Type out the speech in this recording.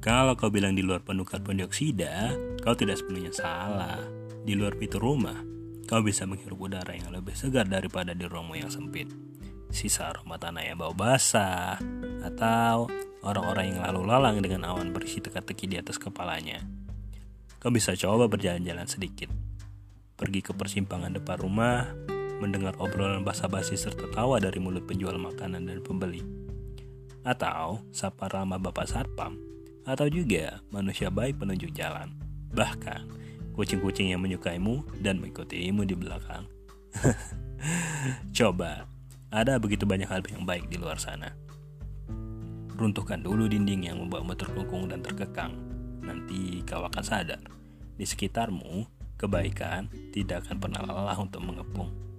Kalau kau bilang di luar penuh karbon dioksida, kau tidak sepenuhnya salah. Di luar pintu rumah, kau bisa menghirup udara yang lebih segar daripada di ruangmu yang sempit. Sisa aroma tanah yang bau basah, atau orang-orang yang lalu lalang dengan awan berisi teka-teki di atas kepalanya. Kau bisa coba berjalan-jalan sedikit. Pergi ke persimpangan depan rumah, mendengar obrolan basa-basi serta tawa dari mulut penjual makanan dan pembeli. Atau sapa ramah Bapak Satpam, atau juga manusia baik penunjuk jalan. Bahkan kucing-kucing yang menyukaimu dan mengikutimu di belakang. Coba, ada begitu banyak hal yang baik di luar sana. Runtuhkan dulu dinding yang membuatmu terkungkung dan terkekang. Nanti kau akan sadar, di sekitarmu, kebaikan tidak akan pernah lelah untuk mengepung.